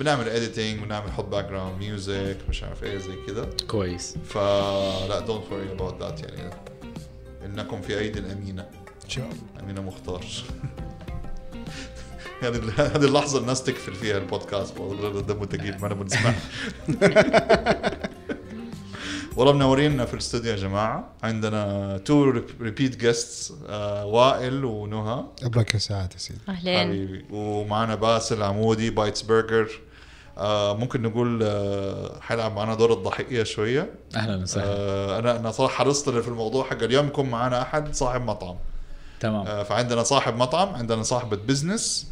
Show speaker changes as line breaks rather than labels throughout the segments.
بنعمل editing بنعمل حط background music مش عارف إيه زي كذا
كويس.
فلا don't worry about that يعني. إنكم في ايدي الأمينة.
إن شاء الله.
أمينة مختار. هذه هذه اللحظة الناس تكفل فيها البودكاست. والله دمه ثقيل ما أنا بنسمع. والله منورينا في الاستوديو يا جماعة. عندنا two repeat guests وائل ونهى.
ابرك ساعات يا سيدي.
اهلين
حبيبي. ومعنا باسل عمودي بايتس برجر آه ممكن نقول آه حيلعب معنا دور الضحية شوية.
أهلا وسهلا.
آه أنا أنا صراحة حرصت في الموضوع حق اليوم يكون معنا أحد صاحب مطعم.
تمام.
آه فعندنا صاحب مطعم عندنا صاحبة business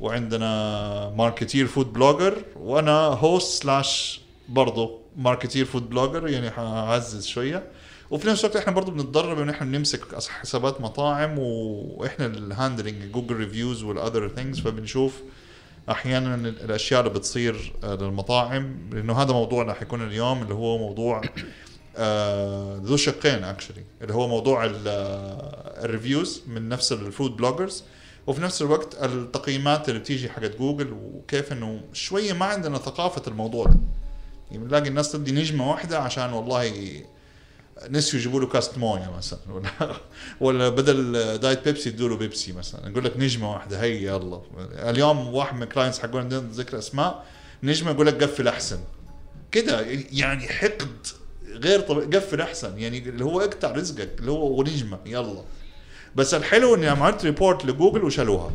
وعندنا marketer food blogger وأنا host slash برضه marketer food blogger يعني حعزز شوية. وفي نفس الوقت إحنا برضه بنتدرب إن إحنا نمسك أص- حسابات مطاعم وإحنا الـ handling جوجل reviews والـ other things فبنشوف أحيانا الأشياء اللي بتصير آه، للمطاعم لأنه هذا موضوعنا حيكون اليوم اللي هو موضوع آه، ذو شقين actually اللي هو موضوع آه، الـ reviews من نفس الـ food bloggers وفي نفس الوقت التقييمات اللي بتيجي حقت جوجل وكيف إنه شوية ما عندنا ثقافة الموضوع ده. يعني بنلاقي الناس تدي نجمة واحدة عشان والله نسيوا يجيبوا له كاست مويه مثلا ولا ولا بدل diet بيبسي يدوا له بيبسي مثلا. يقول لك نجمة واحدة هي يلا. اليوم واحد من الـ clients بدون ذكر أسماء نجمة يقول لك قفل أحسن. كده يعني حقد غير طبيعي قفل أحسن. يعني اللي هو اقطع رزقك اللي هو ونجمة يلا. بس الحلو إني عملت report لجوجل وشالوها.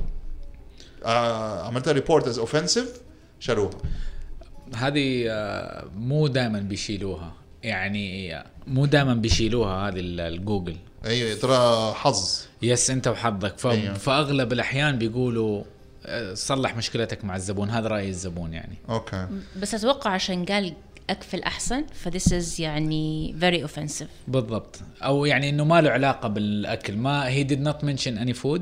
آه عملتها report as offensive شالوها.
هذه آه، مو دائما بيشيلوها. يعني مو دائما بيشيلوها هذه ال- الجوجل
أيوه ترى حظ.
yes أنت وحظك. ف...
أيوه.
فأغلب الأحيان بيقولوا آه، صلح مشكلتك مع الزبون. هذا رأي الزبون يعني.
okay.
بس أتوقع عشان قال أكفل أحسن فذس از يعني فيري اوفنسيف
بالضبط. أو يعني إنه ما له علاقة بالأكل. ما هي did not mention any food.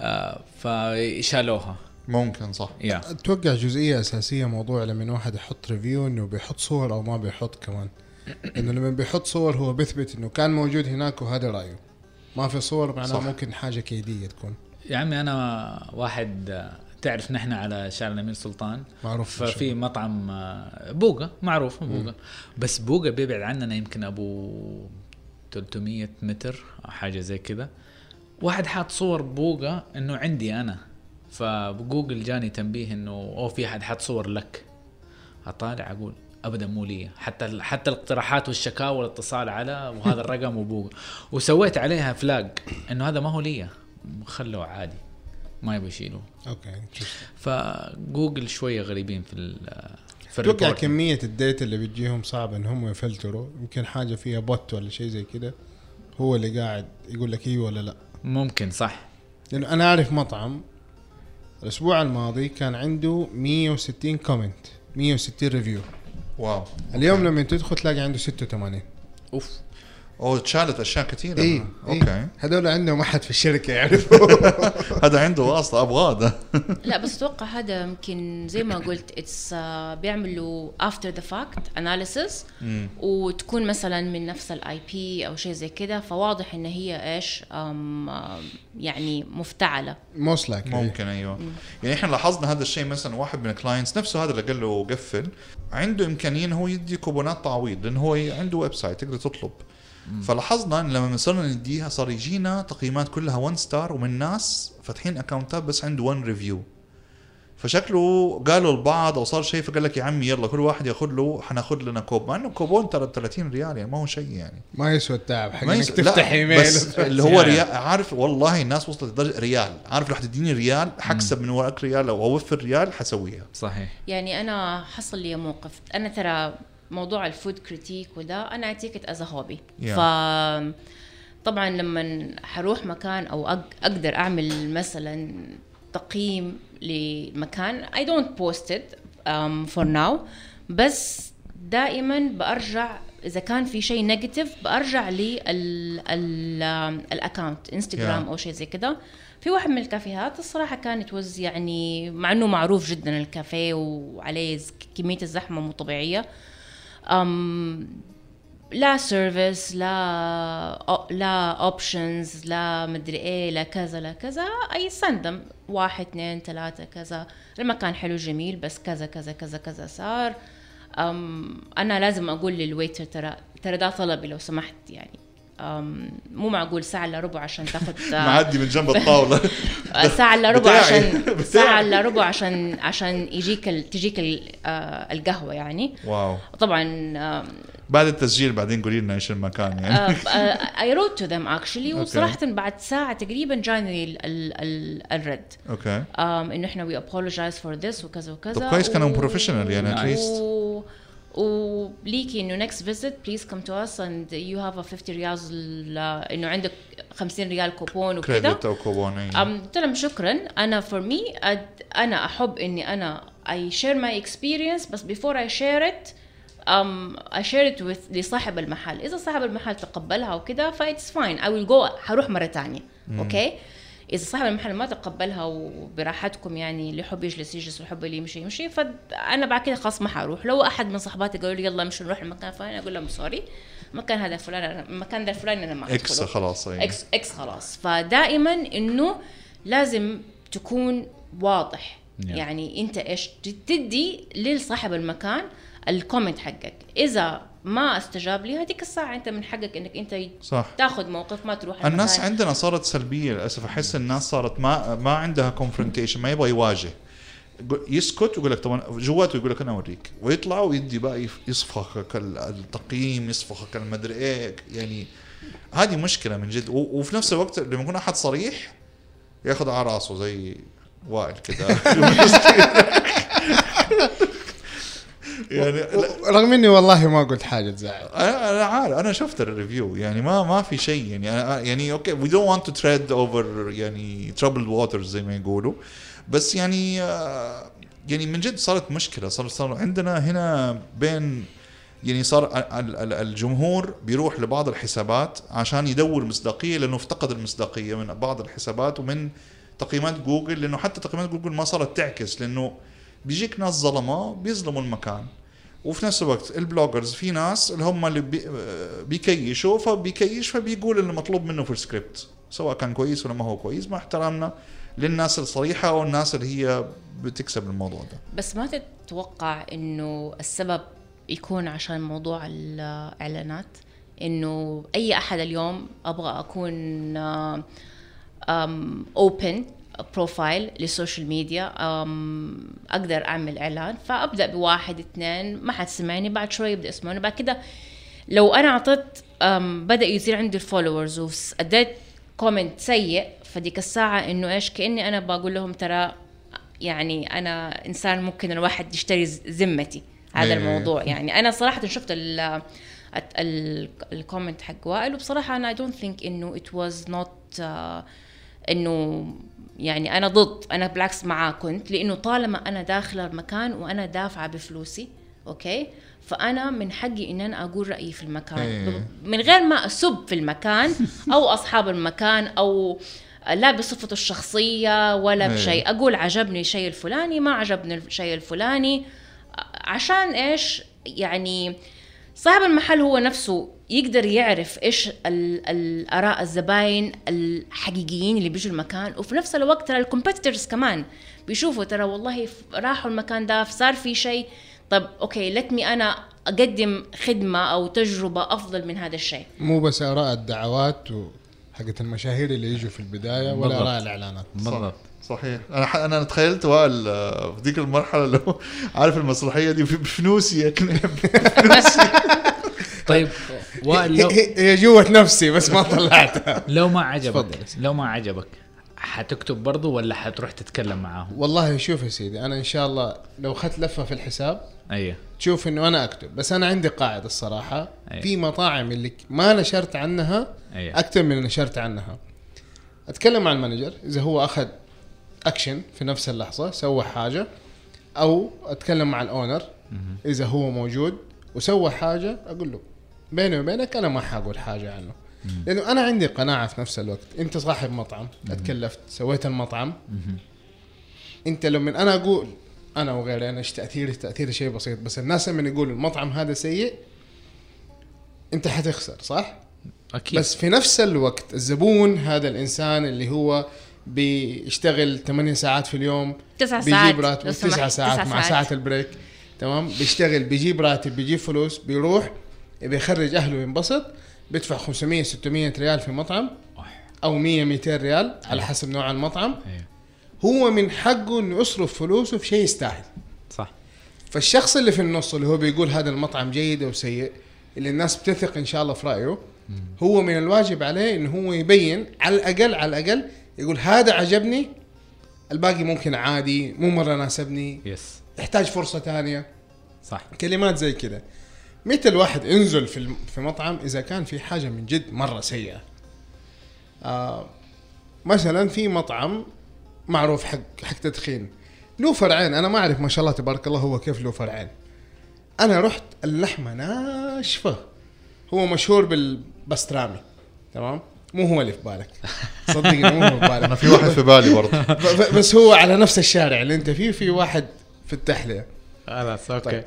آه فشالوها.
ممكن صح.
يا
أتوقع جزئية أساسية موضوع لما واحد يحط review إنه بيحط صور أو ما بيحط كمان. إنه لما بيحط صور هو بيثبت إنه كان موجود هناك وهذا رأيه. ما في صور معناه
صح.
ممكن حاجة كيدية تكون.
يا عمي أنا واحد تعرف نحن على شارع الأمير سلطان؟
معروف
ففي مطعم آه، بوغا معروف بوغا بس بوغا بيبعد عننا يمكن أبو 300 متر أو حاجة زي كذا واحد حاط صور بوغا إنه عندي أنا. فجوجل جاني تنبيه إنه oh في أحد حط صور لك. أطالع أقول ابدا مو لي. حتى حتى الاقتراحات والشكاوى والاتصال على وهذا الرقم وبوغا وسويت عليها flag إنه هذا ما هو لي. خلوه عادي. ما يبغوا يشيلوه.
okay.
فجوجل شوية غريبين في ال في
أتوقع
كمية
الـ data اللي بتجيهم صعب إن هم يفلتروا. يمكن حاجة فيها bot ولا شيء زي كده. هو اللي قاعد يقول لك أيوه ولا لا.
ممكن صح.
لأنه أنا أعرف مطعم الأسبوع الماضي كان عنده 160 comment 160 review
wow.
اليوم لما تدخل تلاقي عنده 86
أوف.
oh اتشالت أشياء كثيره
اي
okay.
هذول عندهم أحد في الشركة يعرفوا
هذا عنده واسطة ابغاه ده
لا بس أتوقع هذا يمكن زي ما قلت it's بيعملوا after the fact analysis وتكون مثلا من نفس الـ IP أو شيء زي كده فواضح إن هي إيش يعني مفتعلة.
most like
ممكن أيوه. يعني إحنا لاحظنا هذا الشيء مثلا واحد من الـ clients نفسه هذا اللي قال له قفل. عنده إمكانية انه هو يدي كوبونات تعويض لأنه هو عنده website تقدر تطلب. فلاحظنا إن لما صرنا نديها صار يجينا تقييمات كلها 1 star ومن ناس فاتحين account ات بس عنده 1 review فشكله قالوا البعض أو صار شيء فقال لك يا عمي يلا كل واحد ياخذ له حناخذ لنا كوب. مع إنه كوبون ترى ب 30 ريال يعني ما هو شيء يعني.
ما يسوى التعب حق
إنك
تفتح
لا،
ايميل
بس اللي هو ريال عارف والله الناس وصلت لدرجة ريال. عارف لو حتديني ريال؟ حكسب من وراك ريال أو أوفر ريال حسويها.
صحيح.
يعني أنا حصل لي موقف. أنا ترى موضوع الـ food critic وده أنا اعتقد as hobby
Yeah.
ف طبعا لما حروح مكان أو أقدر أعمل مثلا تقييم لمكان don't post it um, for now بس دائما برجع إذا كان في شيء negative برجع للـ account انستغرام
Yeah.
أو شيء زي كده في واحد من الكافيهات الصراحة كانت was يعني مع إنه معروف جدا الكافيه وعليه كمية الزحمة مو طبيعية لا service لا لا options لا مدري إيه لا كذا لا كذا أي سندم واحد اثنين ثلاثة كذا. المكان حلو جميل بس كذا كذا كذا كذا صار. أم أنا لازم أقول للـ waiter ترى ترى ده طلبي لو سمحت يعني. مو معقول ساعة إلا ربع عشان تاخذ
معدي من جنب الطاولة.
ساعة إلا ربع. عشان. ساعة إلا ربع عشان عشان يجيك ال- تجيك ال- آه، القهوة يعني.
wow.
طبعا
بعد التسجيل بعدين قولي لنا إيش المكان يعني.
I wrote to them actually وصراحه بعد ساعة تقريبا جاني ال ال ال الرد.
okay.
um, إنه إحنا we apologize for this وكذا وكذا.
طب كويس كانوا professional يعني.
و- وليكي إنه next visit please come to us and you have a 50 ريال إنه عندك 50 ريال كوبون وكذا
credit أو كوبون.
أم قلت لهم شكرا. أنا for me أنا أحب إني أنا I share my experience. بس before I share it um, I share it with لصاحب المحل. إذا صاحب المحل تقبلها وكده ف it's fine. I will go حروح مرة ثانية okay إذا صاحب المحل ما تقبلها وبراحتكم يعني اللي يحب يجلس يجلس واللي يحب اللي يمشي يمشي فأنا بعد كده خلاص ما حروح لو أحد من صحباتي قالوا لي يلا مشي نروح المكان الفلاني أقول لهم sorry المكان هذا فلان المكان ذا الفلاني أنا ما إكس.
خلاص أي.
إكس إكس خلاص فدائما إنه لازم تكون واضح. يعني أنت إيش تدي لصاحب المكان ال comment حقك إذا ما استجاب لي. هذيك الساعة أنت من حقك إنك أنت
صح.
تاخذ موقف ما تروح
الناس. عندنا صارت سلبية للأسف. أحس الناس صارت ما ما عندها confrontation ما يبغى يواجه. يسكت ويقول لك طبعا جواته يقول لك أنا أوريك. ويطلع ويدي بقى يصفخك ال- التقييم يصفخك المدري إيه. يعني هذه مشكلة من جد. وفي نفس الوقت لما يكون أحد صريح ياخذ على راسه زي وائل كذا يعني
رغم إني والله ما قلت حاجة تزعل.
أنا أنا عارف. أنا شفت ال review. يعني ما ما في شيء. يعني أنا يعني okay we don't want to tread over يعني troubled waters زي ما يقولوا. بس يعني آه، يعني من جد صارت مشكلة. صار صار عندنا هنا بين يعني صار ال- ال- الجمهور بيروح لبعض الحسابات عشان يدور مصداقية لأنه افتقد المصداقية من بعض الحسابات ومن تقييمات جوجل لأنه حتى تقييمات جوجل ما صارت تعكس لأنه بيجيك ناس ظلمة بيظلموا المكان. وفي نفس الوقت ال bloggers في ناس اللي هم اللي بي بيكيشوا فبيكيش فبيقول اللي مطلوب منه في السكريبت سواء كان كويس ولا ما هو كويس مع احترامنا للناس الصريحة أو الناس اللي هي بتكسب الموضوع ده.
بس ما تتوقع إنه السبب يكون عشان موضوع الإعلانات؟ إنه أي أحد اليوم أبغى أكون open profile لل social media أقدر أعمل إعلان. فأبدأ بواحد اثنين ما حد سمعني بعد شوي يبدأ يسمعوني. بعد كده لو أنا أعطيت بدأ يصير عندي ال followers وأديت comment سيء فديك الساعة إنه إيش كأني أنا بقول لهم ترى يعني أنا إنسان ممكن الواحد يشتري ذمتي. هذا. الموضوع. يعني أنا صراحة شفت ال- ال comment حق وائل وبصراحة أنا I don't think إنه it was not إنه يعني أنا ضد أنا بالعكس معاه كنت لأنه طالما أنا داخلة المكان وأنا دافعة بفلوسي okay؟ فأنا من حقي إن أنا أقول رأيي في المكان.
إيه.
من غير ما أسب في المكان أو أصحاب المكان أو لا بصفته الشخصية ولا
إيه.
بشيء. أقول عجبني الشيء الفلاني ما عجبني الشيء الفلاني. عشان إيش؟ يعني صاحب المحل هو نفسه يقدر يعرف إيش ال- الاراء الزباين الحقيقيين اللي بيجوا المكان وفي نفس الوقت ترى ال competitors كمان بيشوفوا ترى والله راحوا المكان ده صار في شيء. طب okay let me أنا أقدم خدمة أو تجربة أفضل من هذا الشيء.
مو بس آراء الدعوات و حقت المشاهير اللي يجوا في البداية ولا. آراء الإعلانات.
بالضبط.
صحيح. أنا ح... أنا تخيلت وائل في ذيك المرحلة اللي هو عارف المسرحية دي بفلوسي يا كلاب
طيب وائل لو
هي جوة نفسي بس ما طلعتها.
لو ما عجبك. لو ما عجبك حتكتب برضو ولا حتروح تتكلم معاهم؟
والله شوف يا سيدي أنا إن شاء الله لو اخذت لفة في الحساب
أيوه.
تشوف إنه أنا أكتب. بس أنا عندي قاعدة الصراحة.
أيوة.
في مطاعم اللي ما نشرت عنها
أيوه.
أكثر من اللي نشرت عنها. أتكلم مع ال manager. إذا هو أخذ اكشن في نفس اللحظة سوى حاجة أو أتكلم مع ال owner إذا هو موجود وسوى حاجة أقول له بيني وبينك أنا ما حقول حاجة عنه. لأنه أنا عندي قناعة في نفس الوقت. أنت صاحب مطعم أتكلفت سويت المطعم. أنت لما أنا أقول أنا وغيري أنا إيش تأثيري؟ تأثيري شيء بسيط بس الناس لما يقولوا المطعم هذا سيء أنت حتخسر صح؟
أكيد.
بس في نفس الوقت الزبون هذا الإنسان اللي هو بيشتغل 8 ساعات في اليوم
تسع ساعات
بيجيب راتب
لو
9
سمحت،
ساعات
تسع
مع ساعة ال break تمام؟ بيشتغل بيجيب راتب بيجيب فلوس بيروح بيخرج أهله ينبسط بيدفع 500 600 ريال في مطعم أو 100 200 ريال على حسب نوع المطعم.
أيوه.
هو من حقه إنه يصرف فلوسه في شيء يستاهل.
صح.
فالشخص اللي في النص اللي هو بيقول هذا المطعم جيد أو سيء اللي الناس بتثق إن شاء الله في رأيه هو من الواجب عليه إنه هو يبين على الأقل على الأقل يقول هذا عجبني الباقي ممكن عادي مو مرة ناسبني.
يس
يحتاج فرصة ثانية.
صح.
كلمات زي كده متى الواحد ينزل في في مطعم إذا كان في حاجة من جد مرة سيئة. آه مثلا في مطعم معروف حق حق تدخين. له فرعين أنا ما أعرف ما شاء الله تبارك الله هو كيف له فرعين. أنا رحت اللحمة ناشفة. هو مشهور بالبسترامي تمام؟ مو هو اللي في بالك. صدقني مو هو في بالك.
أنا في واحد في بالي برضه.
بس هو على نفس الشارع اللي أنت فيه في واحد في التحلية.
خلاص أوكي
طيب.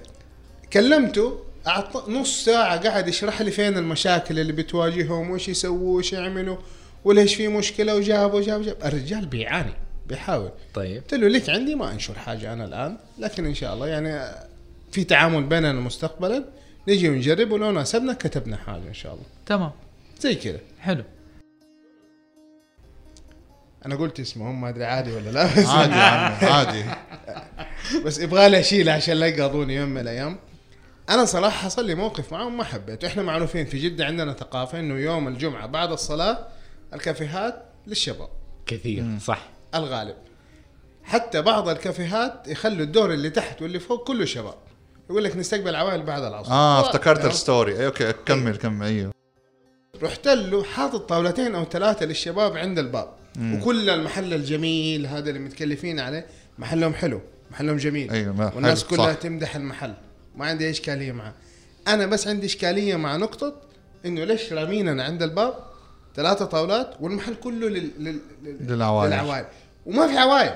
كلمته أعط... نص ساعة قاعد يشرح لي فين المشاكل اللي بتواجههم وش يسووا وش يعملوا وليش في مشكلة وجاب وجاب وجاب. الرجال بيعاني بيحاول.
طيب.
قلت له ليك عندي ما أنشر حاجة أنا الآن لكن إن شاء الله يعني في تعامل بيننا مستقبلا نجي ونجرب ولو ناسبنا كتبنا حاجة إن شاء الله.
تمام.
زي كذا.
حلو.
أنا قلت اسمهم ما أدري عادي ولا لا بس
عادي يا عمي عادي.
بس يبغى لي اشيله عشان لا يقاضوني يوم من الأيام. أنا صراحة حصل لي موقف معهم ما حبيته. إحنا معروفين في جدة عندنا ثقافة إنه يوم الجمعة بعد الصلاة الكافيهات للشباب.
كثير صح.
الغالب. حتى بعض الكافيهات يخلوا الدور اللي تحت واللي فوق كله شباب. يقول لك نستقبل عوائل بعد العصر.
آه
افتكرت ال story. أي okay كمل كمل أيوه.
رحت له حاطط طاولتين أو ثلاثة للشباب عند الباب. وكل المحل الجميل هذا اللي متكلفين عليه محلهم حلو محلهم جميل
أيوة، ما-
والناس
حلو،
كلها
صح.
تمدح المحل ما عندي أي إشكالية معه أنا بس عندي إشكالية مع نقطة إنه ليش راميننا عند الباب ثلاثة طاولات والمحل كله لل... لل... لل...
للعوائل.
للعوائل وما في عوائل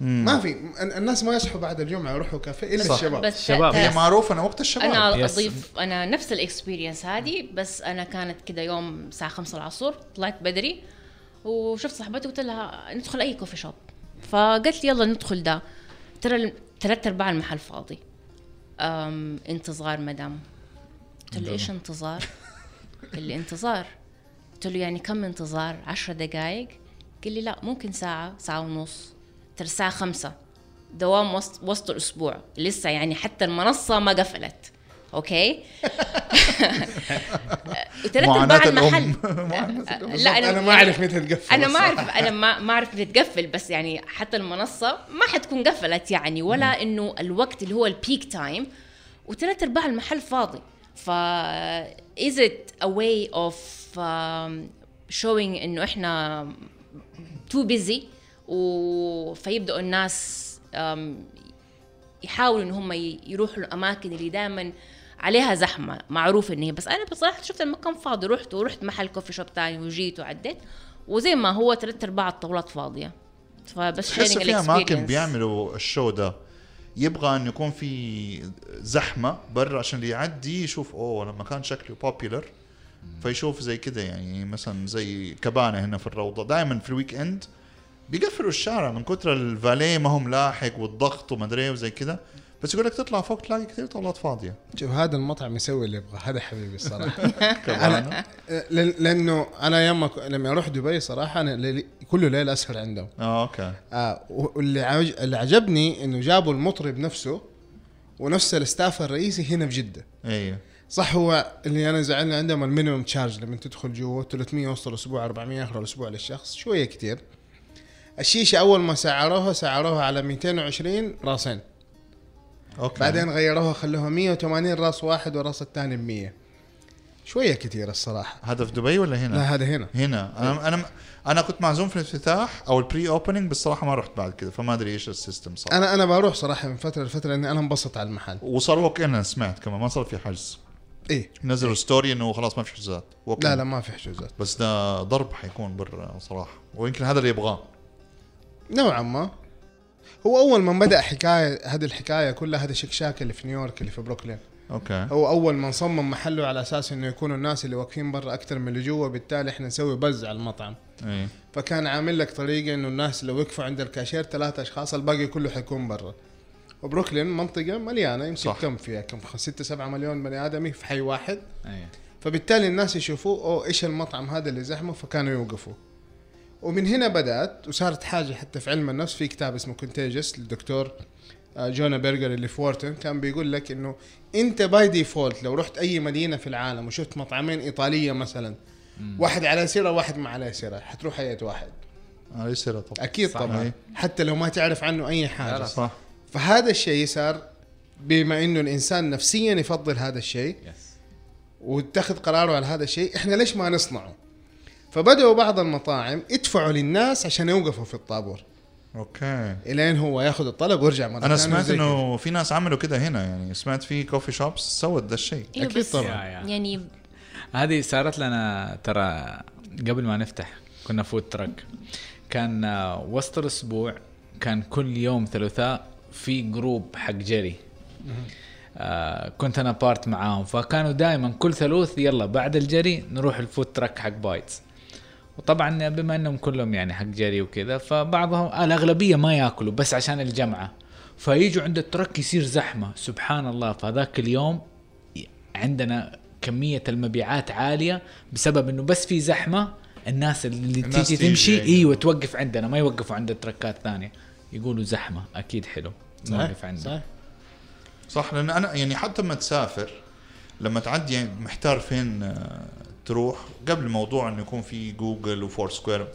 ما في ال- الناس ما يصحوا بعد الجمعة يروحوا كافيه إلا
صح.
الشباب
بس
شباب.
ت-
هي معروفة أنا وقت الشباب
أنا.
أضيف أنا نفس ال experience هذه بس أنا كانت كده يوم الساعة 5 العصر طلعت بدري وشفت صاحبتي قلت لها ندخل أي coffee shop فقالت لي يلا ندخل ده. ترى ثلاث أرباع المحل فاضي. أم انتظار مدام. قلت له إيش انتظار؟ قال لي انتظار. قلت له يعني كم انتظار؟ عشرة دقائق قال لي لا ممكن ساعة ساعة ونص. ترى الساعة خمسة. دوام وسط, وسط الأسبوع. لسه يعني حتى المنصة ما قفلت. okay؟ وثلاث
الأم.
المحل. لا
أنا ما أعرف متى تقفل
أنا ما. اعرف أنا ما ما أعرف متى تقفل بس يعني حتى المنصة ما حتكون قفلت يعني ولا إنه الوقت اللي هو ال peak time وثلاث أرباع المحل فاضي. ف is it a way of um, showing إنه إحنا too busy و فيبدأوا الناس um, يحاولوا إن هم يروحوا الأماكن اللي دائما عليها زحمة معروف إن هي بس أنا بصراحة شفت المكان فاضي رحت ورحت محل coffee shop تاني وجيت وعديت وزي ما هو ثلاث أرباع الطاولات فاضية. فبس
تحس في
أماكن.
بيعملوا ال show ده. يبغى انه يكون في زحمة برا عشان اللي يعدي يشوف أوه المكان شكله popular فيشوف زي كده يعني مثلا زي كبانه هنا في الروضة. دائما في ال weekend بيقفلوا الشارع من كثر الفاليه ما هو ملاحق والضغط وما أدري إيه وزي كده. بس يقول لك تطلع فوق تلاقي كثير طاولات فاضية.
شوف هذا المطعم يسوي اللي يبغاه هذا حبيبي الصراحه
كبانه
لأن- لأنه أنا يوم لما أروح دبي صراحة أنا ليلي- كله ليل أسهر عندهم.
آه okay.
آه واللي عج... اللي عجبني إنه جابوا المطرب نفسه ونفس ال staff الرئيسي هنا في جدة.
أيوه
صح هو اللي أنا زعلني عندهم ال minimum charge لما تدخل جوا 300 وسط الأسبوع 400 آخر الأسبوع للشخص شوية كتير. الشيشة أول ما سعروها سعروها على 220 راسين.
okay.
بعدين غيروها خلوها 180 راس واحد والراس الثاني ب 100 شوية كتير الصراحة.
هذا في دبي ولا هنا؟
لا هذا هنا.
هنا. أنا أنا أنا كنت معزوم في الافتتاح أو البري اوبننج بس صراحة ما رحت بعد كده فما أدري إيش ال system صار
أنا أنا بروح صراحة من فترة لفترة لاني أنا انبسط على المحل.
وصار walk in أنا سمعت كمان ما صار في حجز.
إيه.
نزلوا story إنه خلاص ما في حجوزات
لا. لا ما في حجوزات.
بس ده ضرب حيكون برا صراحة. ويمكن هذا اللي يبغاه.
نوعا ما. هو أول ما بدأ حكاية هذه الحكاية كلها هذا Shake Shack اللي في نيويورك اللي في بروكلين.
okay.
هو أول من صمم محله على أساس إنه يكونوا الناس اللي واقفين برا أكثر من اللي جوا بالتالي إحنا نسوي buzz على المطعم.
إي.
فكان عامل لك طريقة إنه الناس اللي وقفوا عند الكاشير ثلاثة أشخاص الباقي كله حيكون برا. وبروكلين منطقة مليانة يمكن. كم فيها؟ كم 6 7 مليون بني آدمي في حي واحد.
أيوة.
فبالتالي الناس يشوفوه أوه إيش المطعم هذا اللي زحمه؟ فكانوا يوقفوا ومن هنا بدأت وصارت حاجة حتى في علم النفس في كتاب اسمه Contagious للدكتور آه، جونا بيرغر اللي في وورتن كان بيقول لك إنه أنت by default لو رحت أي مدينة في العالم وشفت مطعمين إيطالية مثلا واحد عليه سرا واحد ما عليه سرا حتروح أي واحد.
عليه سرا طبعا.
أكيد
صح.
طبعا.
أي.
حتى لو ما تعرف عنه
أي حاجة.
صح.
فهذا الشيء صار بما إنه الإنسان نفسيا يفضل هذا الشيء
yes
واتخذ قراره على هذا الشيء إحنا ليش ما نصنعه؟ فبدأوا بعض المطاعم يدفعوا للناس عشان يوقفوا في الطابور.
okay.
إلين هو ياخذ الطلب ويرجع
مرة
أنا
سمعت إنه في ناس عملوا كده هنا يعني سمعت في coffee shops سوت ده الشيء.
أكيد
بس
طبعاً.
yeah.
يعني
هذه صارت لنا ترى قبل ما نفتح كنا food truck كان آه، وسط الأسبوع كان كل يوم ثلاثاء في group حق جري آه كنت أنا part معاهم. فكانوا دائما كل ثلوث يلا بعد الجري نروح ال food truck حق بايتس وطبعا بما إنهم كلهم يعني حق جري وكذا فبعضهم الأغلبية ما يأكلوا بس عشان الجمعة. فيجوا عند ال truck يصير زحمة سبحان الله. فذاك اليوم عندنا كمية المبيعات عالية بسبب إنه بس في زحمة الناس اللي
الناس
تيجي
تيجي
تمشي
يعني.
إيوه توقف عندنا. ما يوقفوا عند ال truckات ثانية. يقولوا زحمة. أكيد حلو. نوقف عندنا.
صح
صح لأن أنا يعني حتى لما تسافر لما تعدي يعني محتار فين آه، تروح قبل موضوع إنه يكون في جوجل وفور سكوير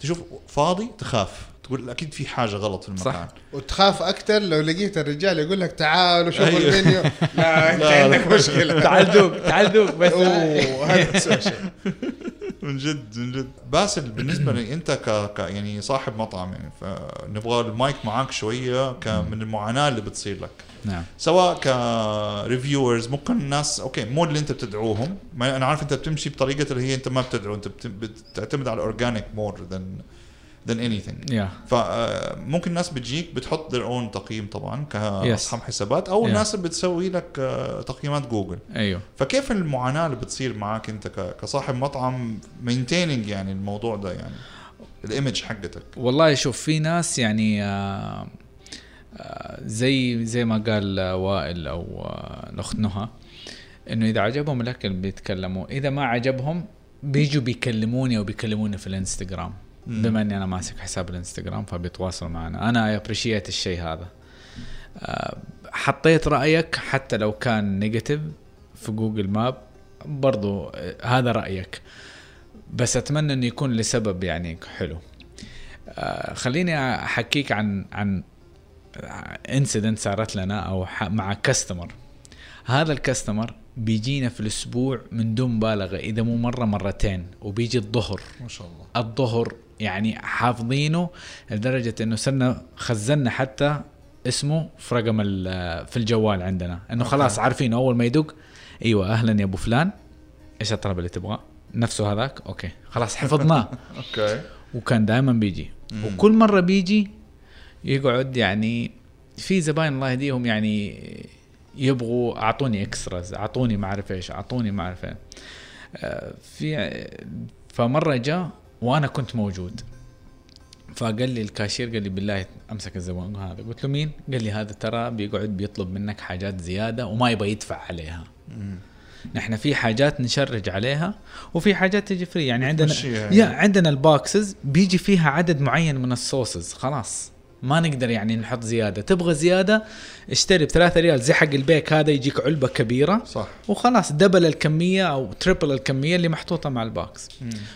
تشوف فاضي تخاف. تقول أكيد في حاجة غلط في المكان.
صح.
وتخاف أكثر لو لقيت الرجال يقول لك تعالوا شوفوا
أيوه.
المنيو لا
أنت
عندك مشكلة.
تعال ذوق تعال ذوق بس.
هذا
من جد من جد. باسل بالنسبة لي انت ك... ك يعني صاحب مطعم يعني فنبغى المايك معاك شوية ك... من المعاناة اللي بتصير لك.
نعم.
سواء reviewers ممكن الناس okay مو اللي انت بتدعوهم. ما أنا عارف انت بتمشي بطريقة اللي هي انت ما بتدعو انت بت... بتعتمد على organic more than than anything
yeah
فممكن الناس بتجيك بتحط their own تقييم طبعا كاصحاب حسابات أو
Yeah.
الناس بتسوي لك آه، تقييمات جوجل.
أيوه.
فكيف المعاناة اللي بتصير معك أنت كصاحب مطعم maintaining يعني الموضوع ده يعني؟ ال image حقتك.
والله شوف في ناس يعني آه، آه، زي زي ما قال آه، وائل أو آه، الأخت نهى إنه إذا عجبهم الأكل بيتكلموا إذا ما عجبهم بيجوا بيكلموني أو بيكلموني في
الإنستغرام.
بما إني أنا ماسك حساب الإنستغرام فبيتواصلوا معنا. أنا appreciate الشيء هذا. آه، حطيت رأيك حتى لو كان negative في جوجل ماب برضو آه، هذا رأيك. بس أتمنى إنه يكون لسبب يعني حلو. آه، خليني أحكيك عن عن انسيدنت صارت لنا أو مع كاستمر هذا الكاستمر بيجينا في الأسبوع من دون مبالغة إذا مو مرة مرتين وبيجي الظهر.
ما شاء الله.
الظهر يعني حافظينه لدرجة إنه صرنا خزنا حتى اسمه في رقم في الجوال عندنا. إنه خلاص عارفين أول ما يدق. أيوه أهلا يا أبو فلان. إيش الطلب اللي تبغاه؟ نفسه هذاك؟ okay. خلاص حفظناه.
okay.
وكان دائما بيجي. وكل مرة بيجي يقعد يعني في زباين الله يهديهم يعني يبغوا أعطوني extras أعطوني ما اعرف إيش أعطوني ما اعرف آه، في فمرة جاء وأنا كنت موجود. فقال لي الكاشير قال لي بالله أمسك الزبون. هذا. قلت له مين؟ قال لي هذا ترى بيقعد بيطلب منك حاجات زيادة وما يبغى يدفع عليها. نحن في حاجات ن charge عليها وفي حاجات تجي free يعني عندنا
yeah.
عندنا ال boxes بيجي فيها عدد معين من الصوصز خلاص. ما نقدر يعني نحط زيادة. تبغى زيادة اشتري بثلاثة ريال زي حق البيك هذا يجيك علبة كبيرة.
صح.
وخلاص double الكمية أو triple الكمية اللي محطوطة مع ال box.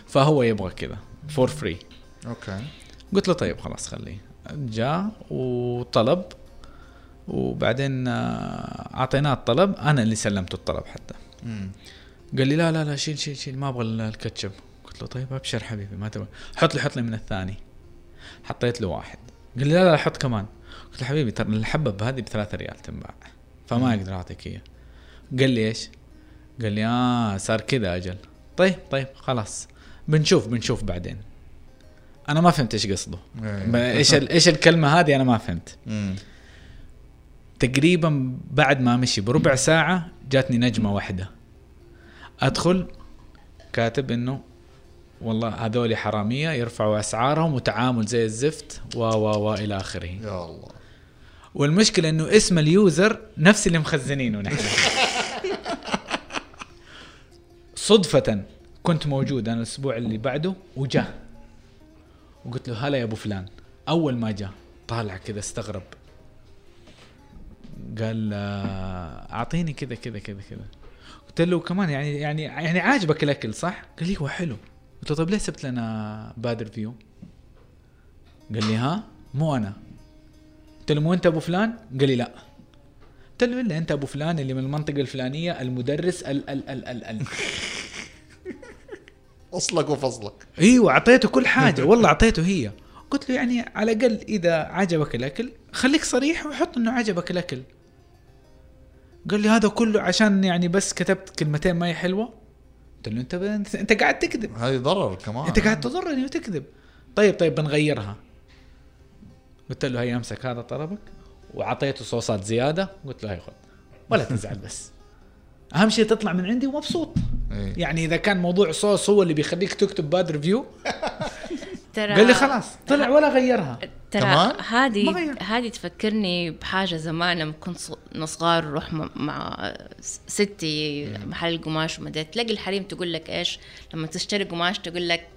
فهو يبغى كذا for free
okay.
قلت له طيب خلاص خليه. جاء وطلب وبعدين آه، أعطيناه الطلب. أنا اللي سلمته الطلب حتى.
مم.
قال لي لا لا لا شيل شيل شيل ما أبغى ال- الكاتشب. قلت له طيب أبشر حبيبي ما تبغى. حط لي حط لي من الثاني. حطيت له واحد. قال لي لا لا حط كمان. قلت له حبيبي ترى الحبة هذه بثلاثة ريال تنباع فما أقدر أعطيك اياه قال لي إيش؟ قال لي آه صار كذا أجل. طيب طيب خلاص. بنشوف بنشوف بعدين. أنا ما فهمت إيش قصده.
إيه.
إيش إيش الكلمة هذه؟ أنا ما فهمت. تقريبا بعد ما مشي بربع ساعة جاتني نجمة واحدة. أدخل كاتب إنه والله هذول حرامية يرفعوا أسعارهم وتعامل زي الزفت و و و إلى آخره.
يا الله.
والمشكلة إنه اسم ال user نفس اللي مخزنينه نحن. صدفة كنت موجود أنا الأسبوع اللي بعده وجاء. وقلت له هلا يا أبو فلان. أول ما جاء طالع كذا استغرب. قال آه، أعطيني كذا كذا كذا كذا. قلت له كمان يعني يعني يعني عاجبك الأكل صح؟ قال لي هو حلو. قلت له طيب ليه سبت لنا bad review؟ قال لي ها مو أنا. قلت له مو أنت أبو فلان؟ قال لي لا. قلت له إلا أنت أبو فلان اللي من المنطقة الفلانية المدرس ال ال ال ال ال
أصلك وفصلك.
إيوه أعطيته كل حاجة. والله أعطيته هي. قلت له يعني على الأقل إذا عجبك الأكل خليك صريح وحط إنه عجبك الأكل. قال لي هذا كله عشان يعني بس كتبت كلمتين ما هي حلوة. قلت له أنت انت, أنت قاعد تكذب.
هذه ضرر كمان.
أنت قاعد تضرني وتكذب. طيب طيب بنغيرها. قلت له هي أمسك هذا طلبك. وعطيته صوصات زيادة. قلت له هي خذ. ولا تزعل بس. أهم شيء تطلع من عندي ومبسوط.
إيه.
يعني إذا كان موضوع صوص هو اللي بيخليك تكتب bad review
ترى
قال لي خلاص طلع ولا غيرها.
ترى هذه. هذه تفكرني بحاجة زمان لما كنت صغار نروح مع ستي محل القماش وما تلاقي الحريم تقول لك إيش لما تشتري قماش تقول لك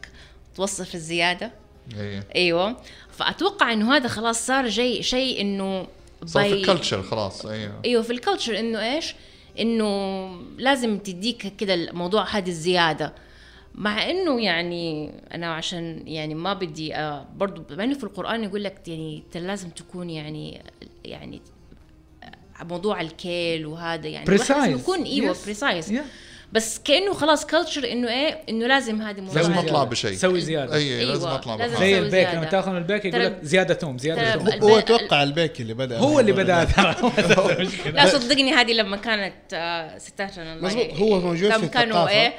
توصف الزيادة
إيه.
أيوه فأتوقع إنه هذا خلاص صار جاي شيء إنه
صار في الكلتشر خلاص أيوه
أيوه في ال culture إنه إيش؟ إنه لازم تديك كده الموضوع هذه الزيادة مع إنه يعني أنا عشان يعني ما بدي آه برضو مع إنه في القرآن يقول لك يعني لازم تكون يعني يعني آه، موضوع الكيل وهذا يعني
Precise.
يكون إيوه
Yes.
precise
Yeah.
بس كأنه خلاص culture إنه إيه إنه لازم هذه موضوع
لازم. اطلع بشيء
سوي زيادة.
اي
أيوة،
لازم اطلع
لازم
بحاجة.
زي البيك. لما تأخذ من البيك يقول لك زيادة توم
زيادة
توم
هو أتوقع البيك اللي بدأ
هو اللي
بدأ.
ترى.
لا صدقني هذه لما كانت آه، ستاتنا
مظبوط، هو موجود في
كانوا. إيه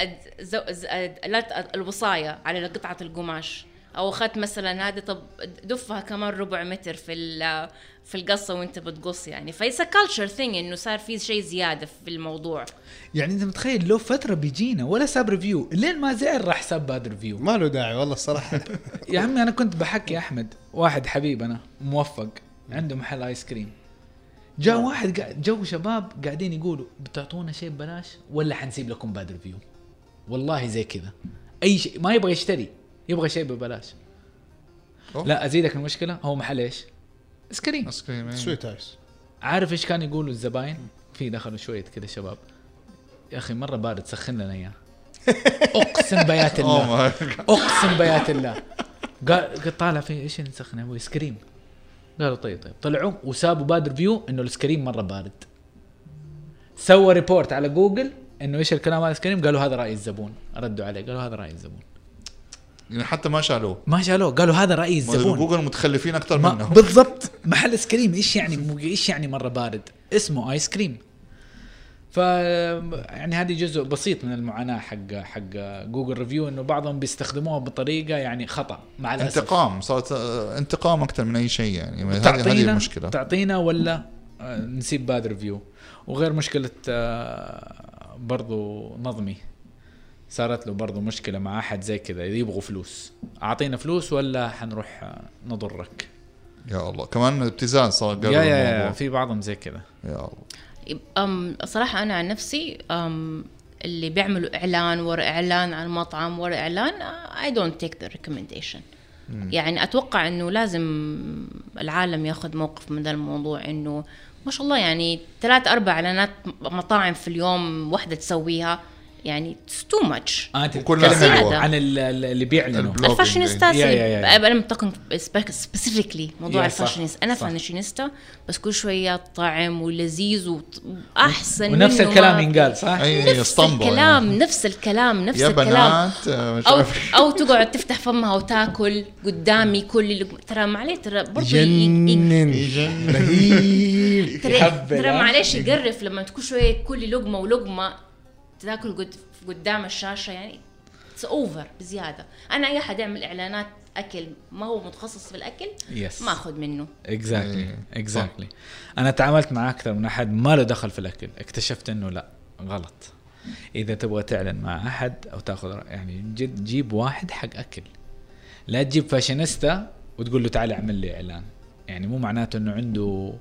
أد- زو- ز- أد- لا ت- الوصايه على قطعة القماش أو اخذت مثلا هذه طب دفها كمان ربع متر في ال- في القصة وأنت بتقص يعني. ف it's culture thing إنه صار في شيء زيادة في الموضوع.
يعني أنت متخيل لو فترة بيجينا ولا ساب review لين ما زعل راح ساب bad review
ما له داعي والله الصراحة.
يا عمي أنا كنت بحكي أحمد واحد حبيب أنا موفق عنده محل ice cream جاء واحد قاعد جو شباب قاعدين يقولوا بتعطونا شيء ببلاش ولا حنسيب لكم bad review والله زي كذا. أي شيء ما يبغى يشتري. يبغى شيء ببلاش.
أوه.
لا أزيدك المشكلة هو محل إيش؟ ice
cream ice cream.
سويت ice
عارف إيش كان يقولوا الزباين؟ في دخلوا شوية كذا شباب. يا أخي مرة بارد سخن لنا إياه. أقسم بيات الله.
my
أقسم بيات الله. قال قال طالع في إيش نسخن يا أبوي ice cream قالوا طيب طيب. طلعوا وسابوا bad review إنه ال ice cream مرة بارد. سوى report على جوجل إنه إيش الكلام هذا ال ice cream قالوا هذا رأي الزبون. ردوا عليه قالوا هذا رأي الزبون.
يعني حتى ما شالوه.
ما شالوه. قالوا هذا راي الزبون
جوجل متخلفين
أكثر
منه
بالضبط. محل ice cream إيش يعني إيش يعني مرة بارد؟ اسمه ice cream ف يعني هذه جزء بسيط من المعاناة حق حق جوجل review إنه بعضهم بيستخدموها بطريقة يعني خطأ مع الأسف.
انتقام صارت آه، انتقام أكثر من أي شيء يعني. هذه هذه
تعطينا
المشكلة.
تعطينا ولا آه، نسيب bad review وغير مشكلة آه، برضو نظمي. صارت له برضو مشكلة مع أحد زي كذا يبغوا فلوس. أعطينا فلوس ولا حنروح نضرك؟
يا الله. كمان ابتزاز صار قبل
يا يا, يا. في بعضهم زي كذا.
يا الله.
أم صراحة أنا عن نفسي أم اللي بيعملوا إعلان ورا إعلان على المطعم ورا إعلان I don't take the recommendation. يعني أتوقع إنه لازم العالم ياخذ موقف من ذا الموضوع إنه ما شاء الله يعني ثلاث أربع إعلانات مطاعم في اليوم واحدة تسويها. يعني it's too much
آه
أنت
بتتكلم عن- اللي بيعلنوا.
الفاشينيستا. أنا بتكلم specifically موضوع الفاشينيستا
أنا.
فاشينيستا بس كل شوية طعم ولذيذ واحسن
ونفس الكلام ينقال صح؟
أي
نفس
اسطمبة
الكلام
يعني.
نفس الكلام نفس
يا
الكلام
بنات آه، أو
أو تقعد تفتح فمها وتاكل قدامي كل. ترى معليه ترى برضه ي- ي-
جنن رهيب
ترى
ها؟
معلش يقرف لما كل شوية كل لقمة ولقمة تاكل قد قدام الشاشة يعني it's over بزيادة. أنا أي أحد يعمل إعلانات أكل ما هو متخصص في الأكل
yes
ما أخذ منه.
exactly
إيه،
exactly أنا تعاملت مع أكثر من أحد ما له دخل في الأكل. اكتشفت إنه لا غلط. إذا تبغى تعلن مع أحد أو تأخذ يعني جد جيب واحد حق أكل. لا تجيب فاشينيستا وتقول له تعال اعمل لي إعلان. يعني مو معناته إنه عنده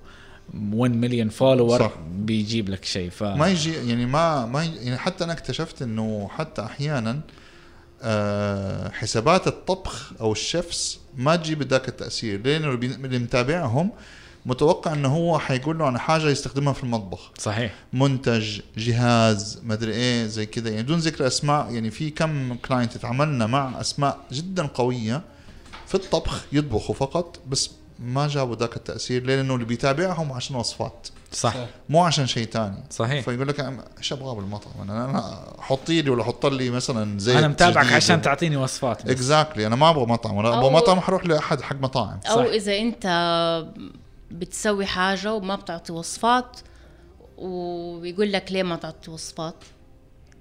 1 مليون follower
صح.
بيجيب لك شيء ف
ما يجي يعني ما ما يجي يعني حتى أنا اكتشفت إنه حتى أحيانا آه، حسابات الطبخ أو ال chefs ما تجيب ذاك التأثير. لأنه اللي متابعهم متوقع إنه هو حيقول له عن حاجة يستخدمها في المطبخ.
صحيح.
منتج جهاز مدري إيه زي كذا. يعني بدون ذكر أسماء يعني في كم client تعاملنا مع أسماء جدا قوية في الطبخ يطبخوا فقط بس ما جابوا ذاك التأثير لأنه اللي بيتابعهم عشان وصفات.
صح.
مو عشان شيء تاني.
صحيح.
فيقول لك إيش ابغاه بالمطعم؟ أنا أنا حطي لي ولا حط لي مثلا زيت
أنا متابعك عشان تعطيني وصفات.
exactly أنا ما أبغى مطعم. أنا
أبغى
مطعم حروح لأحد حق مطاعم.
أو
صح.
إذا أنت بتسوي حاجة وما بتعطي وصفات ويقول لك ليه ما تعطي وصفات؟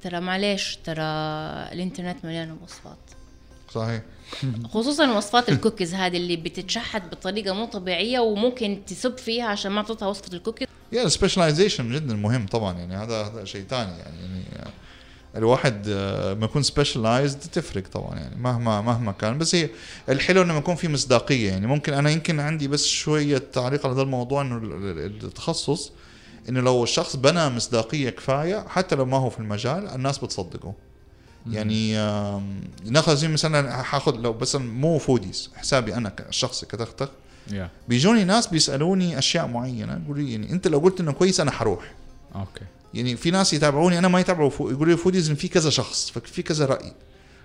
ترى معليش ترى الإنترنت مليانه وصفات.
صحيح.
خصوصا وصفات الكوكيز هذه اللي بتتشحت بطريقة مو طبيعية وممكن تسب فيها عشان ما تعطيها وصفة الكوكيز.
يا ال specialization جدا مهم طبعا يعني هذا هذا شيء ثاني يعني, يعني الواحد آه، لما يكون specialized تفرق طبعا يعني مهما مهما كان. بس هي الحلو إنه يكون في مصداقية يعني ممكن أنا يمكن عندي بس شوية تعليق على هذا الموضوع إنه ال- ال- التخصص إنه لو الشخص بنى مصداقية كفاية حتى لو ما هو في المجال الناس بتصدقه. يعني ناخذ زي مثلا حاخذ لو بس مو فوديز حسابي أنا الشخصي كتختخ
يا
بيجوني ناس بيسألوني أشياء معينة يقولوا لي يعني أنت لو قلت إنه كويس أنا حروح.
أوكي
يعني في ناس يتابعوني أنا ما يتابعوا فو يقولوا لي فوديز في كذا شخص في كذا رأي.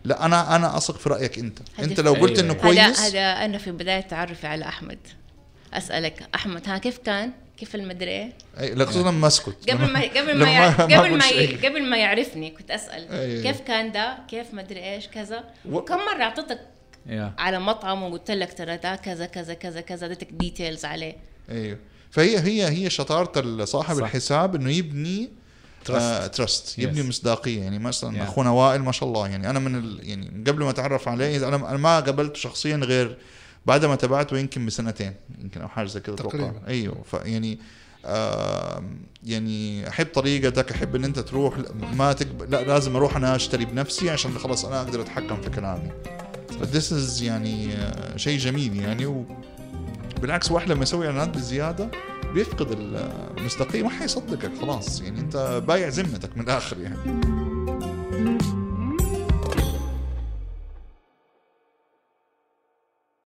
لا أنا أنا أثق في رأيك
أنت.
أنت لو قلت
أيوة.
إنه
هذا
كويس
هذا أنا في بداية تعرفي على أحمد. أسألك أحمد ها كيف كان؟ كيف المدري إيه
أي، لا خصوصا ما اسكت
قبل ما قبل
لما
ما يع- قبل ما ي-. قبل ما يعرفني كنت أسأل
أي.
كيف كان ده كيف مدري إيش كذا
و-
وكم مرة
أعطيتك
على مطعم وقلت لك ترى ده كذا كذا كذا كذا اديتك ديتيلز عليه
أيوه فهي هي هي شطارة صاحب
صح.
الحساب إنه يبني آه ترست يبني
Yes.
مصداقية يعني مثلا
Yeah.
أخونا وائل ما شاء الله يعني أنا من ال يعني قبل ما أتعرف عليه أنا أنا ما قابلته شخصيا غير بعد ما تابعته يمكن بسنتين يمكن أو حاجة زي كذا
أتوقع.
أيوه فيعني آه يعني أحب طريقتك أحب إن أنت تروح ما تقبل لا لازم أروح أنا أشتري بنفسي عشان خلاص أنا أقدر أتحكم في كلامي. فذس از يعني آه، شيء جميل يعني و بالعكس واحد لما يسوي إعلانات بزيادة بيفقد المصداقيه ما حيصدقك خلاص. يعني أنت بايع ذمتك من الآخر يعني.